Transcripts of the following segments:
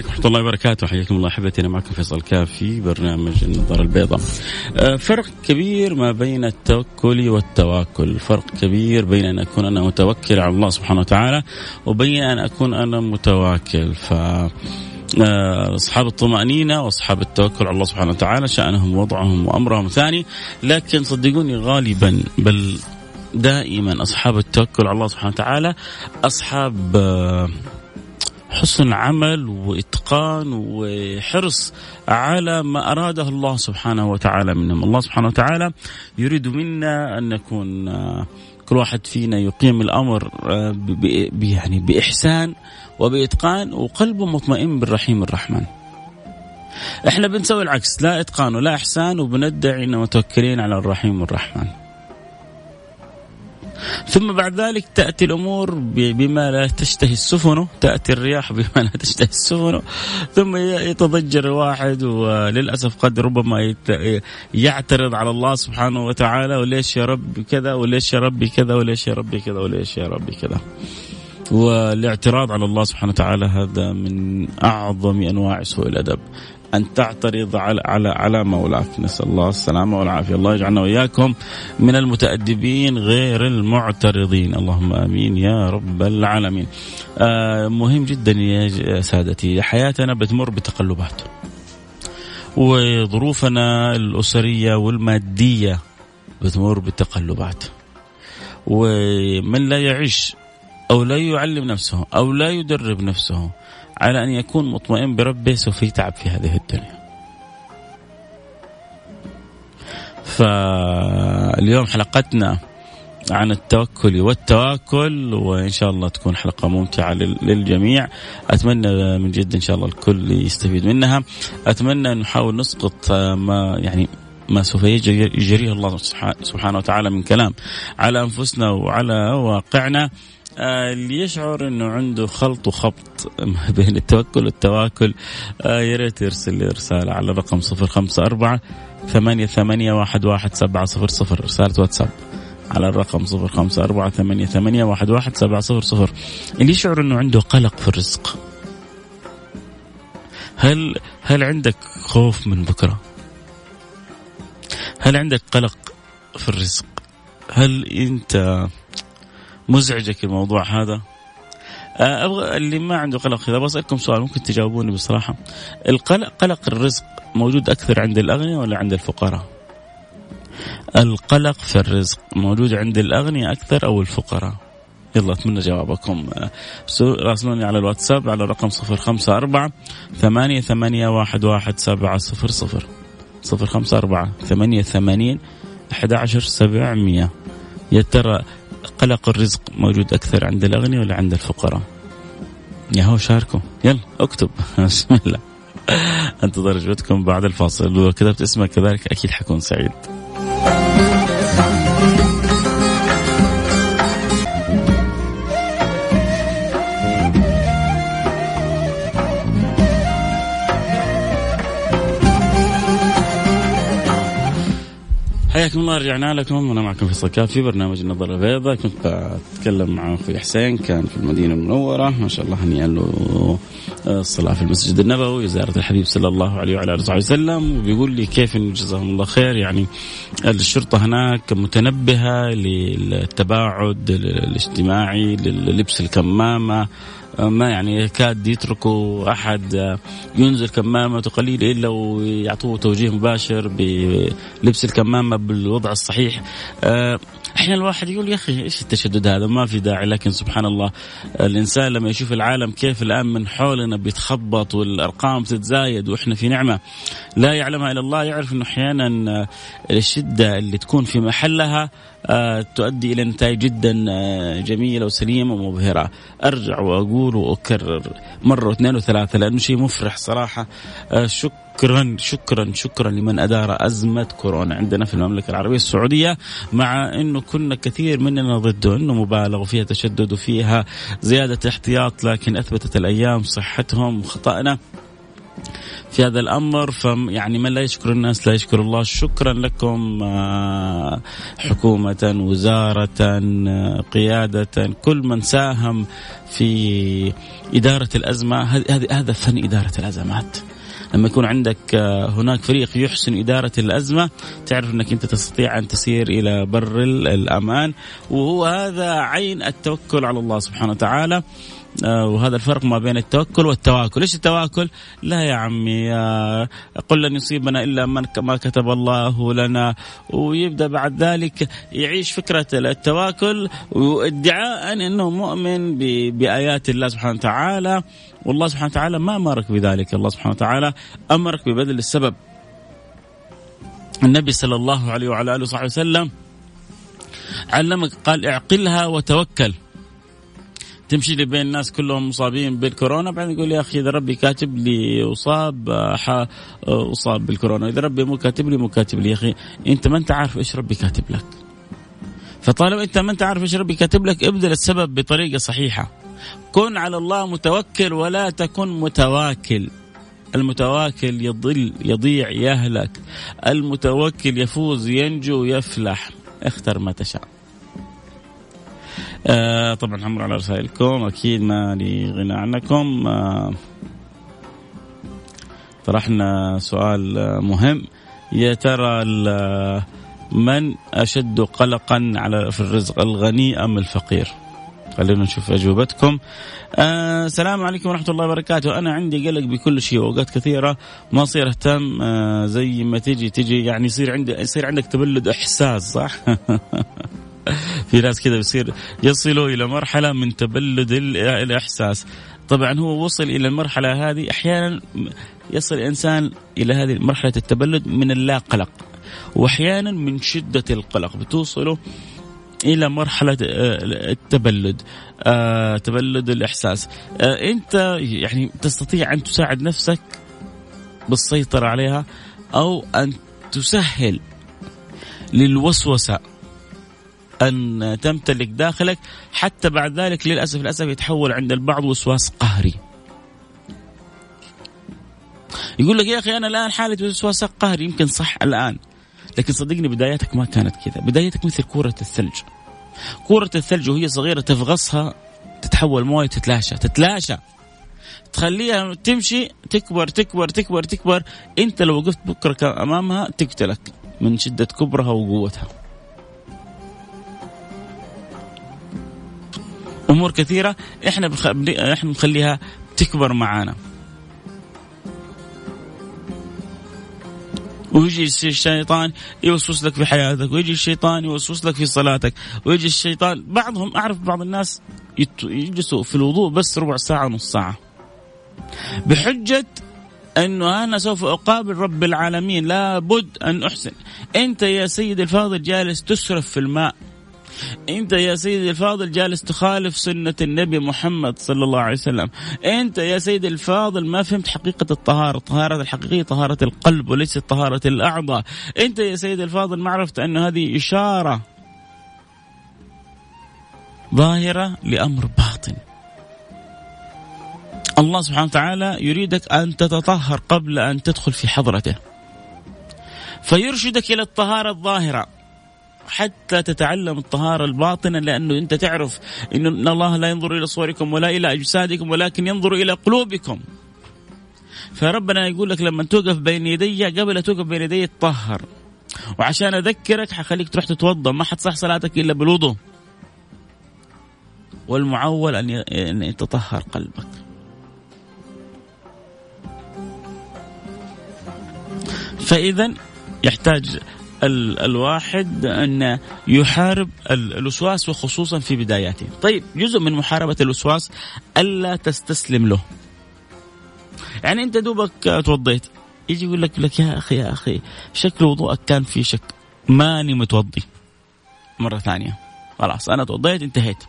عليكم ورحمة الله وبركاته. حياكم الله أحبتي أنا معكم فيصل كافي برنامج النظارة البيضاء. آه، فرق كبير ما بين التوكل والتواكل. فرق كبير بين أن أكون أنا متوكل على الله سبحانه وتعالى وبين أن أكون أنا متواكل. ف آه، أصحاب الطمأنينة وأصحاب التوكل على الله سبحانه وتعالى شأنهم وضعهم وأمرهم ثاني. لكن صدقوني غالبا بل دائما أصحاب التوكل على الله سبحانه وتعالى أصحاب آه، حسن عمل وإتقان وحرص على ما أراده الله سبحانه وتعالى منهم، الله سبحانه وتعالى يريد منا أن نكون آه، كل واحد فينا يقيم الأمر آه، يعني بإحسان وبإتقان وقلبه مطمئن بالرحيم الرحمن. إحنا بنسوي العكس لا إتقان ولا إحسان وبندعي اننا متوكلين على الرحيم الرحمن. ثم بعد ذلك تأتي الأمور بما لا تشتهي السفن تأتي الرياح بما لا تشتهي السفن. ثم يتضجر الواحد وللأسف قد ربما يعترض على الله سبحانه وتعالى وليش يا رب كذا وليش يا ربي كذا وليش يا ربي كذا وليش يا ربي كذا. والاعتراض على الله سبحانه وتعالى هذا من أعظم أنواع سوء الأدب. أن تعترض على على على مولاك. نسأل الله السلامة والعافية. الله يجعلنا وإياكم من المتأدبين غير المعترضين. اللهم آمين يا رب العالمين. آه مهم جدا يا سادتي حياتنا بتمر بتقلبات. وظروفنا الأسرية والمادية بتمر بتقلبات. ومن لا يعيش أو لا يعلم نفسه أو لا يدرب نفسه على أن يكون مطمئن بربه سوف يتعب في هذه الدنيا. فاليوم حلقتنا عن التوكل والتواكل وإن شاء الله تكون حلقة ممتعة للجميع. أتمنى من جد إن شاء الله الكل يستفيد منها. أتمنى نحاول نسقط ما يعني ما سوف يجريه الله سبحانه وتعالى من كلام على أنفسنا وعلى واقعنا. اللي يشعر إنه عنده خلط وخبط بين التوكل والتواكل آه يا ريت يرسل رسالة على الرقم 054 ثمانية ثمانية واحد واحد سبعة صفر صفر رسالة واتساب على الرقم صفر خمسة أربعة ثمانية ثمانية واحد واحد سبعة صفر صفر. اللي يشعر أنه عنده قلق في الرزق هل هل عندك خوف من بكرة؟ هل عندك قلق في الرزق؟ هل أنت مزعجك الموضوع هذا؟ آه، أبغى اللي ما عنده قلق إذا بسألكم سؤال ممكن تجاوبوني بصراحة. القلق قلق الرزق موجود أكثر عند الأغنياء ولا عند الفقراء؟ القلق في الرزق موجود عند الأغنياء أكثر أو الفقراء؟ يلا أتمنى جوابكم. آه، راسلوني على الواتساب على رقم صفر خمسة أربعة ثمانية ثمانية واحد واحد سبعة صفر صفر. صفر خمسة أربعة ثمانية ثمانين أحد عشر سبعمية. يا ترى قلق الرزق موجود أكثر عند الأغنياء ولا عند الفقراء؟ يا هو شاركوا. يلا اكتب. بسم الله. أنتظر اجابتكم بعد الفاصل. لو كتبت اسمك كذلك أكيد حكون سعيد. رجعنا لكم. وأنا معكم فيصل كاف في برنامج النظره البيضاء. كنت بتكلم مع أخوي حسين كان في المدينة المنورة. ما شاء الله هنيئا له الصلاة في المسجد النبوي زيارة الحبيب صلى الله عليه وعلى آله وصحبه وسلم. وبيقول لي كيف جزاهم الله خير. يعني الشرطة هناك متنبهة للتباعد الاجتماعي للبس الكمامة ما يعني يكاد يتركوا أحد ينزل كمامته قليل إلا ويعطوه توجيه مباشر بلبس الكمامة بالوضع الصحيح. أحيانا الواحد يقول يا أخي إيش التشدد هذا ما في داعي لكن سبحان الله الإنسان لما يشوف العالم كيف الآن من حولنا بيتخبط والأرقام تتزايد وإحنا في نعمة لا يعلمها إلا الله يعرف إنه أحيانا الشدة اللي تكون في محلها آه، تؤدي إلى نتائج جدا آه، جميلة وسليمة ومبهرة. أرجع وأقول وأكرر مرة واثنين وثلاثة لأنه شيء مفرح صراحة آه، شكرا شكرا شكرا لمن أدار أزمة كورونا عندنا في المملكة العربية السعودية مع إنه كنا كثير مننا ضده إنه مبالغ وفيها تشدد وفيها زيادة احتياط لكن أثبتت الأيام صحتهم وخطأنا في هذا الأمر فيعني من لا يشكر الناس لا يشكر الله. شكرا لكم آه، حكومة وزارة آه، قيادة كل من ساهم في إدارة الأزمة. هذا هذا فن إدارة الأزمات. لما يكون عندك آه، هناك فريق يحسن إدارة الأزمة تعرف أنك أنت تستطيع أن تسير إلى بر الأمان. وهو هذا عين التوكل على الله سبحانه وتعالى. وهذا الفرق ما بين التوكل والتواكل. إيش التواكل؟ لا يا عمي آه، قل لن يصيبنا إلا من ما كتب الله لنا. ويبدأ بعد ذلك يعيش فكرة التواكل وادعاء إنه مؤمن بآيات الله سبحانه وتعالى. والله سبحانه وتعالى ما أمرك بذلك. الله سبحانه وتعالى أمرك ببذل السبب. النبي صلى الله عليه وعلى آله وصحبه وسلم علمك قال اعقلها وتوكل. تمشي لي بين الناس كلهم مصابين بالكورونا بعدين يقول يا أخي إذا ربي كاتب لي أصاب أصاب بالكورونا إذا ربي مو كاتب لي مو كاتب لي. يا أخي أنت ما أنت عارف إيش ربي كاتب لك. فطالما أنت ما أنت عارف إيش ربي كاتب لك ابذل السبب بطريقة صحيحة. كن على الله متوكل ولا تكن متواكل. المتواكل يضل يضيع يهلك. المتوكل يفوز ينجو يفلح. اختر ما تشاء. آه طبعا حمر على رسائلكم أكيد ما لي غنى عنكم آه طرحنا سؤال مهم يا ترى من أشد قلقا على في الرزق الغني أم الفقير؟ خلينا نشوف أجوبتكم. آه السلام عليكم ورحمة الله وبركاته، أنا عندي قلق بكل شيء وأوقات كثيرة ما اصير أهتم آه زي ما تجي تجي يعني يصير عندي يصير عندك تبلد إحساس صح؟ في ناس كذا بيصير يصلوا إلى مرحلة من تبلد الإحساس. طبعا هو وصل إلى المرحلة هذه أحيانا يصل الانسان إلى هذه مرحلة التبلد من اللا قلق واحيانا من شدة القلق. بتوصله إلى مرحلة آه، التبلد آه، تبلد الإحساس. آه، أنت يعني تستطيع أن تساعد نفسك بالسيطرة عليها أو أن تسهل للوسوسة أن تمتلك داخلك. حتى بعد ذلك للأسف للأسف يتحول عند البعض وسواس قهري. يقول لك يا أخي أنا الآن حالة وسواس قهري. يمكن صح الآن. لكن صدقني بداياتك ما كانت كذا. بدايتك مثل كورة الثلج. كورة الثلج وهي صغيرة تفغصها تتحول مويه تتلاشى. تتلاشى. تخليها تمشي تكبر تكبر تكبر تكبر. أنت لو وقفت بكره أمامها تقتلك من شدة كبرها وقوتها. أمور كثيرة إحنا بخ... إحنا بنخليها تكبر معانا. ويجي الشيطان يوسوس لك في حياتك ويجي الشيطان يوسوس لك في صلاتك ويجي الشيطان بعضهم أعرف بعض الناس يجلسوا في الوضوء بس ربع ساعة نص ساعة. بحجة أنه أنا سوف أقابل رب العالمين لابد أن أحسن. أنت يا سيد الفاضل جالس تسرف في الماء. أنت يا سيدي الفاضل جالس تخالف سنة النبي محمد صلى الله عليه وسلم. أنت يا سيدي الفاضل ما فهمت حقيقة الطهارة. الطهارة الحقيقية طهارة القلب وليست طهارة الأعضاء. أنت يا سيدي الفاضل ما عرفت أن هذه إشارة ظاهرة لأمر باطن. الله سبحانه وتعالى يريدك أن تتطهر قبل أن تدخل في حضرته. فيرشدك إلى الطهارة الظاهرة. حتى تتعلم الطهارة الباطنة لأنه أنت تعرف أن الله لا ينظر إلى صوركم ولا إلى أجسادكم ولكن ينظر إلى قلوبكم. فربنا يقول لك لما توقف بين يدي قبل توقف بين يدي تطهر وعشان أذكرك حخليك تروح تتوضأ ما حتصح صلاتك إلا بالوضوء. والمعول أن يتطهر قلبك. فإذا يحتاج الواحد أن يحارب الوسواس وخصوصا في بداياته. طيب جزء من محاربة الوسواس ألا تستسلم له. يعني أنت دوبك توضيت يجي يقول لك لك يا أخي يا أخي شكل وضوءك كان في شك. ماني متوضي. مرة ثانية. خلاص أنا توضيت انتهيت.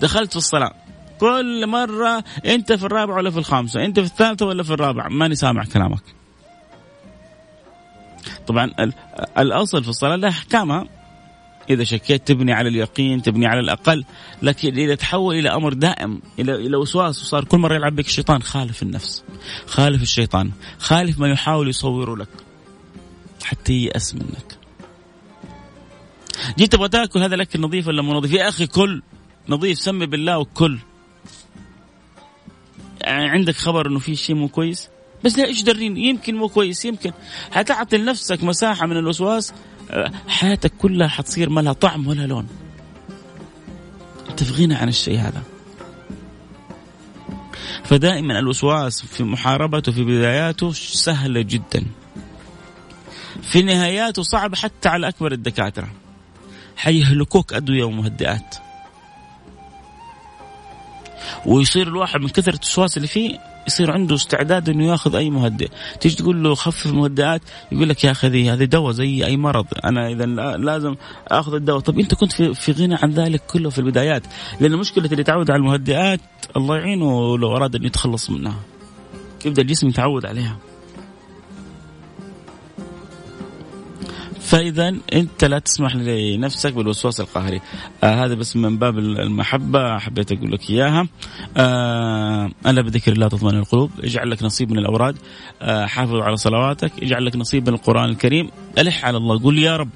دخلت في الصلاة. كل مرة أنت في الرابعة ولا في الخامسة؟ أنت في الثالثة ولا في الرابعة ماني سامع كلامك. طبعا الأصل في الصلاة لها احكامها إذا شكيت تبني على اليقين تبني على الأقل لكن إذا تحول إلى أمر دائم إلى إلى وسواس وصار كل مرة يلعب بك الشيطان خالف النفس خالف الشيطان خالف ما يحاول يصوره لك حتى ييأس منك. جيت تبغى تأكل هذا الأكل نظيف ولا مو نظيف؟ يا أخي كل نظيف سمي بالله وكل. يعني عندك خبر إنه في شيء مو كويس؟ بس لا إيش دريني يمكن مو كويس يمكن. حتعطي لنفسك مساحة من الوسواس آه، حياتك كلها حتصير ما لها طعم ولا لون. انت في غنى عن الشيء هذا. فدائما الوسواس في محاربته في بداياته سهله جدا. في نهاياته صعبه حتى على أكبر الدكاترة. حيهلكوك أدوية ومهدئات. ويصير الواحد من كثرة الوسواس اللي فيه يصير عنده استعداد إنه ياخذ أي مهدئ، تيجي تقول له خفف المهدئات يقول لك يا أخي هذه دواء زي أي مرض، أنا إذا لازم آخذ الدواء، طب أنت كنت في, في غنى عن ذلك كله في البدايات، لأن مشكلة اللي يتعود على المهدئات الله يعينه لو أراد أن يتخلص منها. يبدأ الجسم يتعود عليها. فإذا أنت لا تسمح لنفسك بالوسواس القهري. آه هذا بس من باب المحبة. حبيت أقول لك إياها. آه ألا بذكر الله تطمئن القلوب. اجعل لك نصيب من الأوراد. آه حافظ على صلواتك. اجعل لك نصيب من القرآن الكريم. ألح على الله. قول يا رب.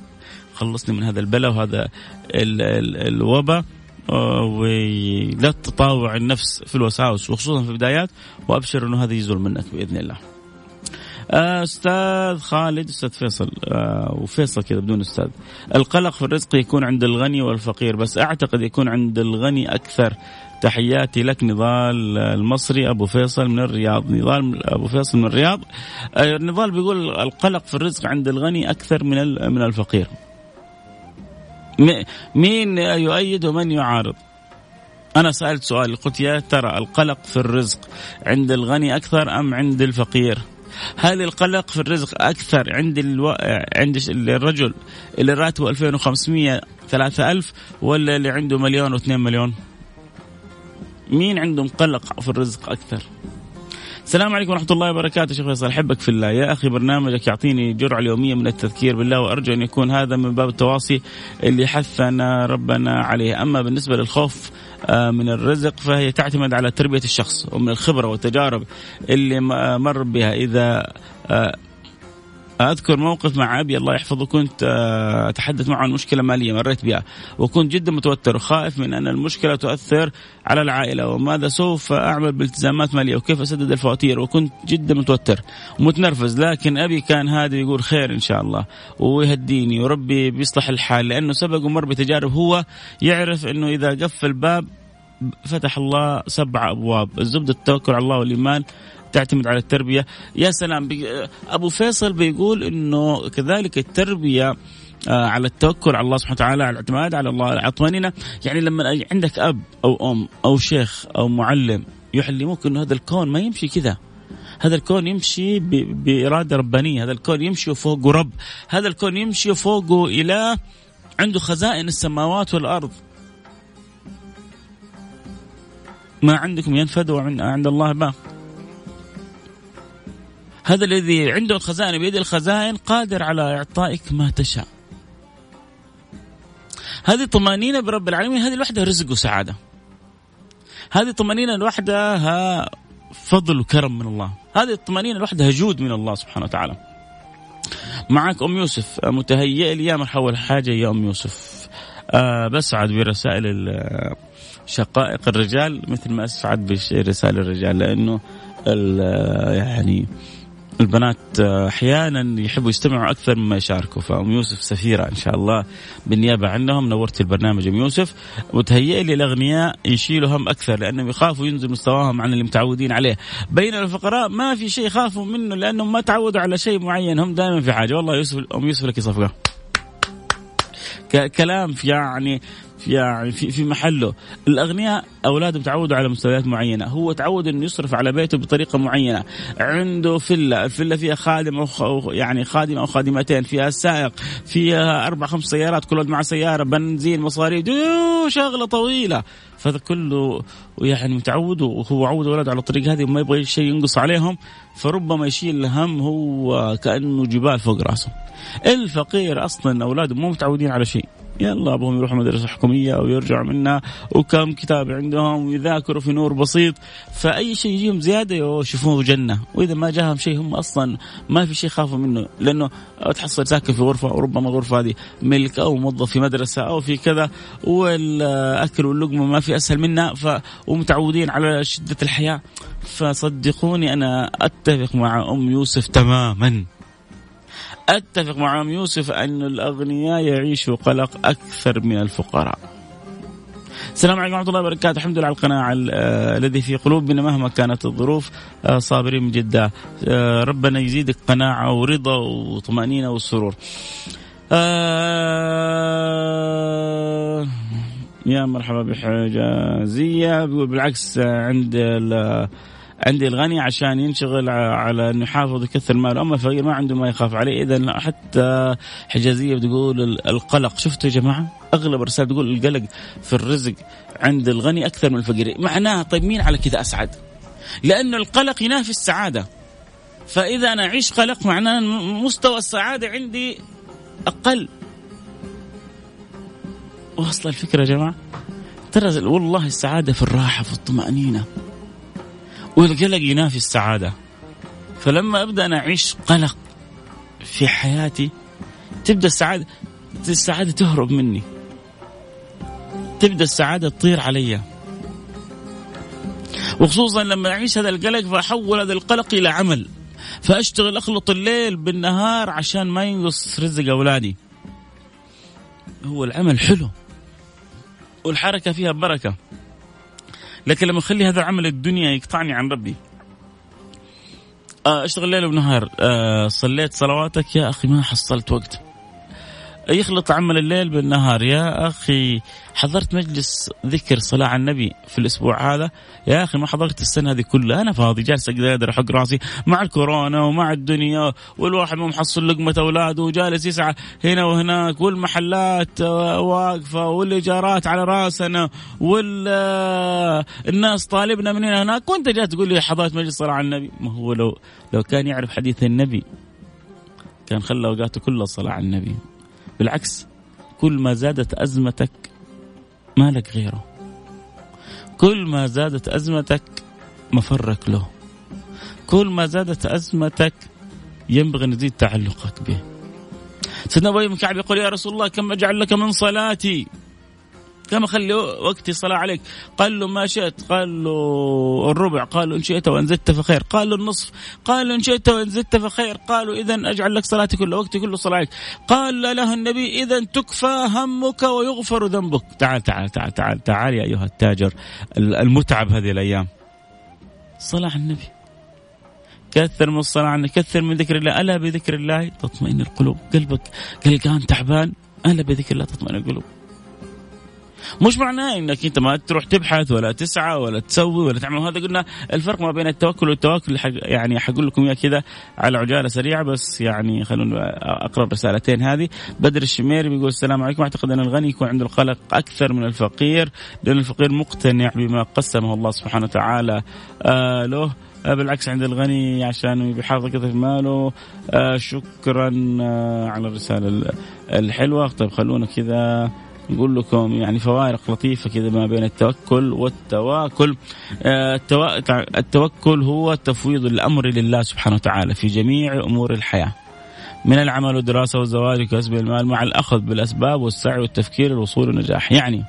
خلصني من هذا البلاء وهذا الوباء. آه، ولا تطاوع النفس في الوساوس وخصوصا في البدايات. وأبشر إنه هذا يزول منك بإذن الله. أستاذ خالد أستاذ فيصل آه، وفيصل كذا بدون أستاذ. القلق في الرزق يكون عند الغني والفقير بس أعتقد يكون عند الغني أكثر. تحياتي لك نضال المصري أبو فيصل من الرياض. نضال أبو فيصل من الرياض. آه، نضال بيقول القلق في الرزق عند الغني أكثر من من الفقير. مين يؤيد ومن يعارض؟ أنا سألت سؤال قلت يا ترى القلق في الرزق عند الغني أكثر أم عند الفقير؟ هل القلق في الرزق أكثر عند ألو... عند الرجل اللي راتبه 2500 3000 ولا اللي عنده مليون و2 مليون؟ مين عندهم قلق في الرزق أكثر؟ السلام عليكم ورحمة الله وبركاته شيخ فيصل أحبك في الله يا أخي برنامجك يعطيني جرعة اليومية من التذكير بالله وأرجو أن يكون هذا من باب التواصي اللي حثنا ربنا عليه أما بالنسبة للخوف من الرزق فهي تعتمد على تربية الشخص ومن الخبرة والتجارب اللي مر بها. إذا آه، أذكر موقف مع أبي الله يحفظه كنت آه، أتحدث معه عن مشكلة مالية مريت بها وكنت جدا متوتر وخائف من أن المشكلة تؤثر على العائلة وماذا سوف أعمل بالتزامات مالية وكيف أسدد الفواتير وكنت جدا متوتر ومتنرفز لكن أبي كان هذا يقول خير إن شاء الله ويهديني وربي بيصلح الحال لأنه سبق ومر بتجارب هو يعرف إنه إذا قفل باب فتح الله سبع أبواب. الزبده التوكل على الله والإيمان تعتمد على التربية. يا سلام أبو فيصل بيقول إنه كذلك التربية آه، على التوكل على الله سبحانه وتعالى على الاعتماد على الله الطمأنينة يعني لما عندك أب أو أم أو شيخ أو معلم يعلموك أنه هذا الكون ما يمشي كذا. هذا الكون يمشي بإرادة ربانية. هذا الكون يمشي فوقه رب. هذا الكون يمشي فوقه إله عنده خزائن السماوات والأرض. ما عندكم ينفد وعند الله ما هذا الذي عنده الخزائن بيد الخزائن قادر على إعطائك ما تشاء. هذه طمأنينة برب العالمين هذه لوحدها رزق وسعادة. هذه الطمأنينة لوحدها فضل وكرم من الله. هذه الطمأنينة لوحدها جود من الله سبحانه وتعالى. معك أم يوسف متهيئ لي يا مرحبا حاجة يا أم يوسف. أه بسعد برسائل شقائق الرجال مثل ما أسعد برسائل الرجال لأنه يعني البنات أحيانا يحبوا يستمعوا أكثر مما يشاركوا. فأم يوسف سفيرة إن شاء الله بالنيابة عنهم نورت البرنامج أم يوسف. متهيئ لي الأغنياء يشيلوا هم أكثر لأنهم يخافوا ينزل مستواهم عن اللي متعودين عليه. بينما الفقراء ما في شيء يخافوا منه لأنهم ما تعودوا على شيء معين هم دائما في حاجة. والله يوسف أم يوسف لك صفقة. كلام يعني يعني في في محله. الأغنياء اولادهم تعودوا على مستويات معينة. هو تعود إنه يصرف على بيته بطريقة معينة. عنده فيلا الفيلا فيها خادم أو يعني خادم أو خادمتين فيها سائق فيها أربع خمس سيارات كل واحد مع سيارة بنزين مصاريف. شغلة طويلة. فهذا كله يعني متعود وهو عود اولاده على الطريق هذه وما يبغى شيء ينقص عليهم. فربما يشيل الهم هو كأنه جبال فوق راسه. الفقير أصلا اولاده مو متعودين على شيء. يلا ابوهم يروحوا مدرسه حكومية أو يرجعوا منها وكم كتاب عندهم ويذاكروا في نور بسيط. فأي شيء يجيهم زيادة يشوفوه جنة. وإذا ما جاهم شيء هم أصلا ما في شيء خافوا منه. لأنه تحصل ساكن في غرفة وربما الغرفه هذه ملك أو موظف في مدرسة أو في كذا والأكل واللقمة ما في أسهل منها ف ومتعودين على شدة الحياة. فصدقوني أنا أتفق مع أم يوسف تماما. أتفق مع ام يوسف أن الأغنياء يعيشوا قلق أكثر من الفقراء. السلام عليكم ورحمة الله وبركاته، الحمد لله على القناعة آه، الذي في قلوبنا مهما كانت الظروف آه، صابرين من جدا. آه، ربنا يزيدك قناعة ورضا وطمأنينة وسرور. يا مرحبا بحجازيه بيقول بالعكس عند عندي الغني عشان ينشغل على إنه يحافظ يكثر ماله أما الفقير ما عنده ما يخاف عليه. اذا حتى حجازية بتقول القلق. شفتوا يا جماعة؟ أغلب الرسائل تقول القلق في الرزق عند الغني أكثر من الفقير. معناها طيب مين على كذا أسعد؟ لأنه القلق ينافي السعادة. فإذا أنا أعيش قلق معناه مستوى السعادة عندي أقل. واصل الفكرة يا جماعة؟ ترى والله السعادة في الراحة في الطمأنينة. والقلق ينافي السعادة. فلما أبدأ أنا أعيش قلق في حياتي تبدأ السعاده السعادة تهرب مني. تبدأ السعادة تطير علي. وخصوصا لما أعيش هذا القلق فأحول هذا القلق إلى عمل. فأشتغل أخلط الليل بالنهار عشان ما ينقص رزق أولادي. هو العمل حلو. والحركة فيها بركة. لكن لما أخلي هذا العمل الدنيا يقطعني عن ربي. آه، أشتغل ليل ونهار. آه، صليت صلواتك يا أخي ما حصلت وقت. يخلط عمل الليل بالنهار. يا أخي حضرت مجلس ذكر صلاة على النبي في الأسبوع هذا؟ يا أخي ما حضرت السنة هذه كلها. أنا فاضي جالس أقدر أحق راسي مع الكورونا ومع الدنيا والواحد مو محصل لقمة أولاده وجالس يسعى هنا وهناك والمحلات واقفة والإيجارات على راسنا والناس طالبنا من هنا هناك وأنت جاي تقول لي حضرت مجلس صلاة على النبي؟ ما هو لو لو كان يعرف حديث النبي كان خلى أوقاته كلها صلاة على النبي. بالعكس كل ما زادت أزمتك ما لك غيره. كل ما زادت أزمتك مفرك له. كل ما زادت أزمتك ينبغي أن يزيد تعلقك به. سيدنا أبي بن كعب يقول يا رسول الله كم أجعل لك من صلاتي؟ كم اخلي وقتي صلاة عليك. قال له ما شئت. قال له الربع. قال له إن شئت وإن زدت فخير. قال له النصف. قال له إن شئت وإن زدت فخير. قالوا اذا أجعل لك صلاتي كل وقتي كله صلاة عليك. قال له النبي اذا تكفى همك ويغفر ذنبك. تعال تعال تعال تعال تعال يا أيها التاجر المتعب هذه الأيام. صلاة على النبي. كثر من الصلاة عنه كثر من ذكر الله. ألا بذكر الله تطمئن القلوب. قلبك قلقان تعبان. ألا بذكر الله تطمئن القلوب. مش معناه إنك أنت ما تروح تبحث ولا تسعى ولا تسوي ولا تعمل. هذا قلنا الفرق ما بين التوكل والتواكل. يعني حقول لكم اياه كذا على عجالة سريعة بس يعني خلونا اقرا الرسالتين هذه. بدر الشميري بيقول السلام عليكم. أعتقد أن الغني يكون عنده القلق أكثر من الفقير لأن الفقير مقتنع بما قسمه الله سبحانه وتعالى. آه له. آه بالعكس عند الغني عشان بيحافظ في ماله. آه شكرا آه على الرسالة الحلوة. طيب خلونا كذا. نقول لكم يعني فوارق لطيفة كذا ما بين التوكل والتواكل. آه، التوكل هو تفويض الأمر لله سبحانه وتعالى في جميع أمور الحياة. من العمل والدراسة والزواج وكسب المال مع الأخذ بالأسباب والسعي والتفكير للوصول للنجاح يعني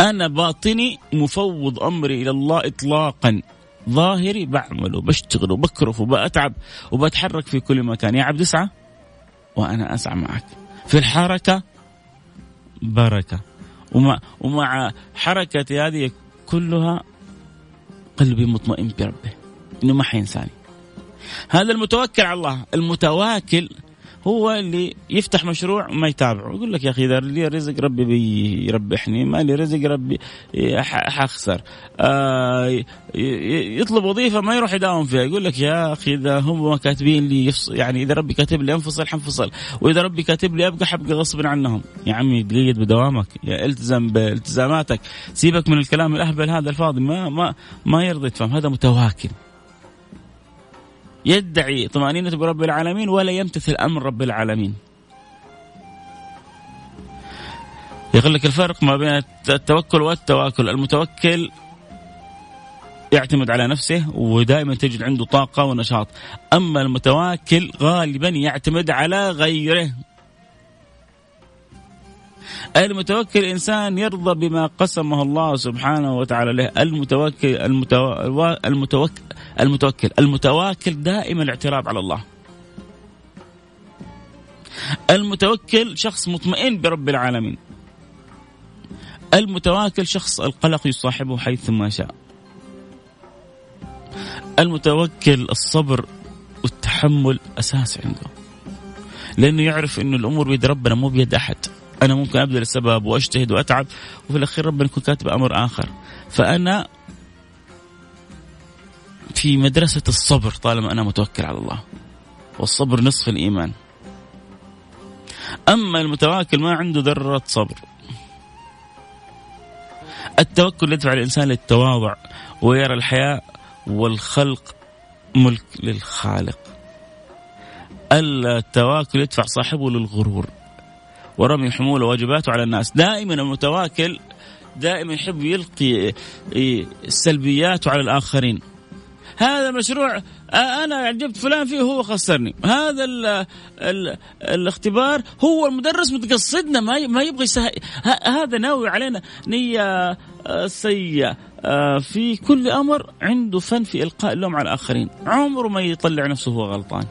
أنا باطني مفوض أمري إلى الله اطلاقا. ظاهري بعمل وبشتغل وبكرف وبأتعب وبتحرك في كل مكان. يا عبد اسعى وأنا أسعى معك. في الحركة بركة. ومع, ومع حركتي هذه كلها قلبي مطمئن بربه إنه ما حينساني. هذا المتوكل على الله المتواكل هو اللي يفتح مشروع وما يتابعه. يقول لك يا أخي إذا لي رزق ربي بيربحني ما لي رزق ربي حخسر. آه يطلب وظيفة ما يروح يداوم فيها. يقول لك يا أخي إذا هم كاتبين لي يعني إذا ربي كاتب لي أنفصل حنفصل. وإذا ربي كاتب لي أبقى حبقى غصب عنهم. يا عمي تقيد بدوامك. يا التزم بالتزاماتك سيبك من الكلام الأهبل هذا الفاضي. ما ما ما يرضي تفهم؟ هذا متواكل. يدعي طمأنينة برب العالمين ولا يمتثل أمر رب العالمين. يقول لك الفرق ما بين التوكل والتواكل. المتوكل يعتمد على نفسه ودائما تجد عنده طاقة ونشاط. أما المتواكل غالبا يعتمد على غيره. المتوكل إنسان يرضى بما قسمه الله سبحانه وتعالى له. المتوكل المتو... المتوكل المتوكل المتواكل دائما الاعتراض على الله. المتوكل شخص مطمئن برب العالمين. المتواكل شخص القلق يصاحبه حيث ما شاء. المتوكل الصبر والتحمل أساس عنده. لأنه يعرف إنه الأمور بيد ربنا مو بيد أحد. أنا ممكن أبذل السبب وأجتهد وأتعب وفي الأخير ربنا يكون كاتب أمر آخر. فأنا في مدرسة الصبر طالما أنا متوكل على الله والصبر نصف الإيمان. أما المتواكل ما عنده ذرة صبر. التوكل يدفع الإنسان للتواضع ويرى الحياة والخلق ملك للخالق. التواكل يدفع صاحبه للغرور. ورمي حمول واجباته على الناس. دائما المتواكل دائما يحب يلقي سلبياته على الآخرين. هذا مشروع أنا عجبت فلان فيه هو خسرني. هذا ال ال الاختبار هو المدرس متقصدنا ما يبغى. هذا ناوي علينا. نية سيئة في كل أمر عنده فن في إلقاء اللوم على الآخرين. عمره ما يطلع نفسه هو غلطان.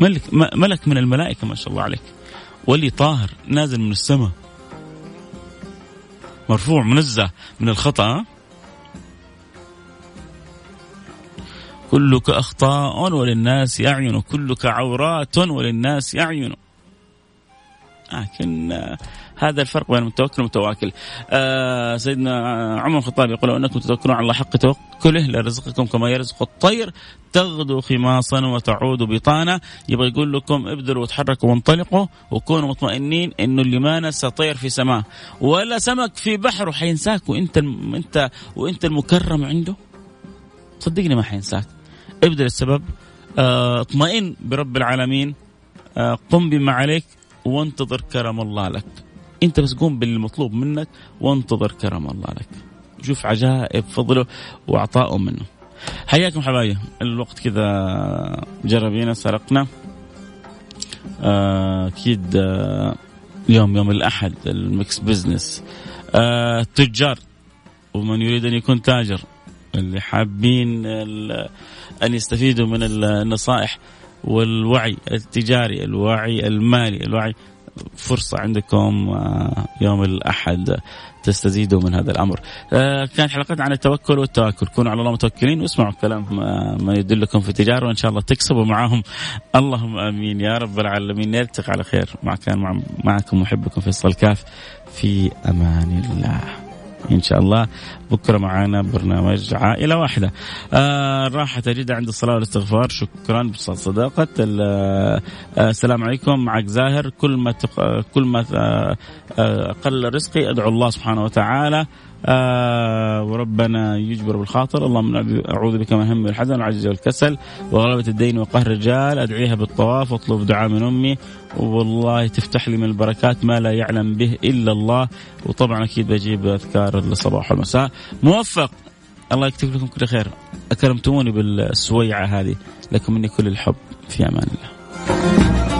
ملك ملك من الملائكة ما شاء الله عليك. ولي طاهر نازل من السماء. مرفوع منزه من الخطأ كلك أخطاء وللناس يعين كلك عورات وللناس يعين لكن هذا الفرق بين المتوكل والمتواكل. آه سيدنا عمر الخطاب يقول انكم تتوكلون على الله حق توكله لرزقكم كما يرزق الطير. تغدو خماصا وتعود بطانة. يبغى يقول لكم ابذلوا وتحركوا وانطلقوا وكونوا مطمئنين انه اللي ما نسى طير في سماه ولا سمك في بحره حينساك وإنت انت وإنت المكرم عنده. صدقني ما حينساك. ابذل السبب. آه، اطمئن برب العالمين. آه، قم بما عليك. وانتظر كرم الله لك. انت بس قوم بالمطلوب منك وانتظر كرم الله لك. شوف عجائب فضله وعطائه منه. حياكم حبايبي الوقت كذا جرى بينا سرقنا. آه، أكيد آه يوم يوم الأحد ال Mix business. آه تجار. ومن يريد أن يكون تاجر. اللي حابين أن يستفيدوا من النصائح. والوعي التجاري الوعي المالي الوعي. فرصة عندكم آه، يوم الأحد تستزيدوا من هذا الأمر. آه، كانت حلقتنا عن التوكل والتواكل. كونوا على الله متوكلين واسمعوا كلام ما يدلكم في التجارة وإن شاء الله تكسبوا معاهم. اللهم آمين. يا رب العالمين. نلتقي على خير. مع كان معكم محبكم فيصل كاف في أمان الله. إن شاء الله. بكرة معنا برنامج عائلة واحدة. آه الراحة تجد عند الصلاة والاستغفار. شكرا بصداقه آه السلام عليكم. معك زاهر. كل ما تق... كل ما آه, آه، قل رزقي أدعو الله سبحانه وتعالى آه وربنا يجبر بالخاطر. اللهم أعوذ بك من هم الحزن والعجز والكسل وغلبة الدين وقهر الرجال. أدعيها بالطواف واطلب دعاء من أمي. والله تفتح لي من البركات ما لا يعلم به إلا الله. وطبعا أكيد بجيب أذكار الصباح والمساء. موفق. الله يكتب لكم كل خير. أكرمتموني بالسويعة هذه. لكم مني كل الحب. في أمان الله.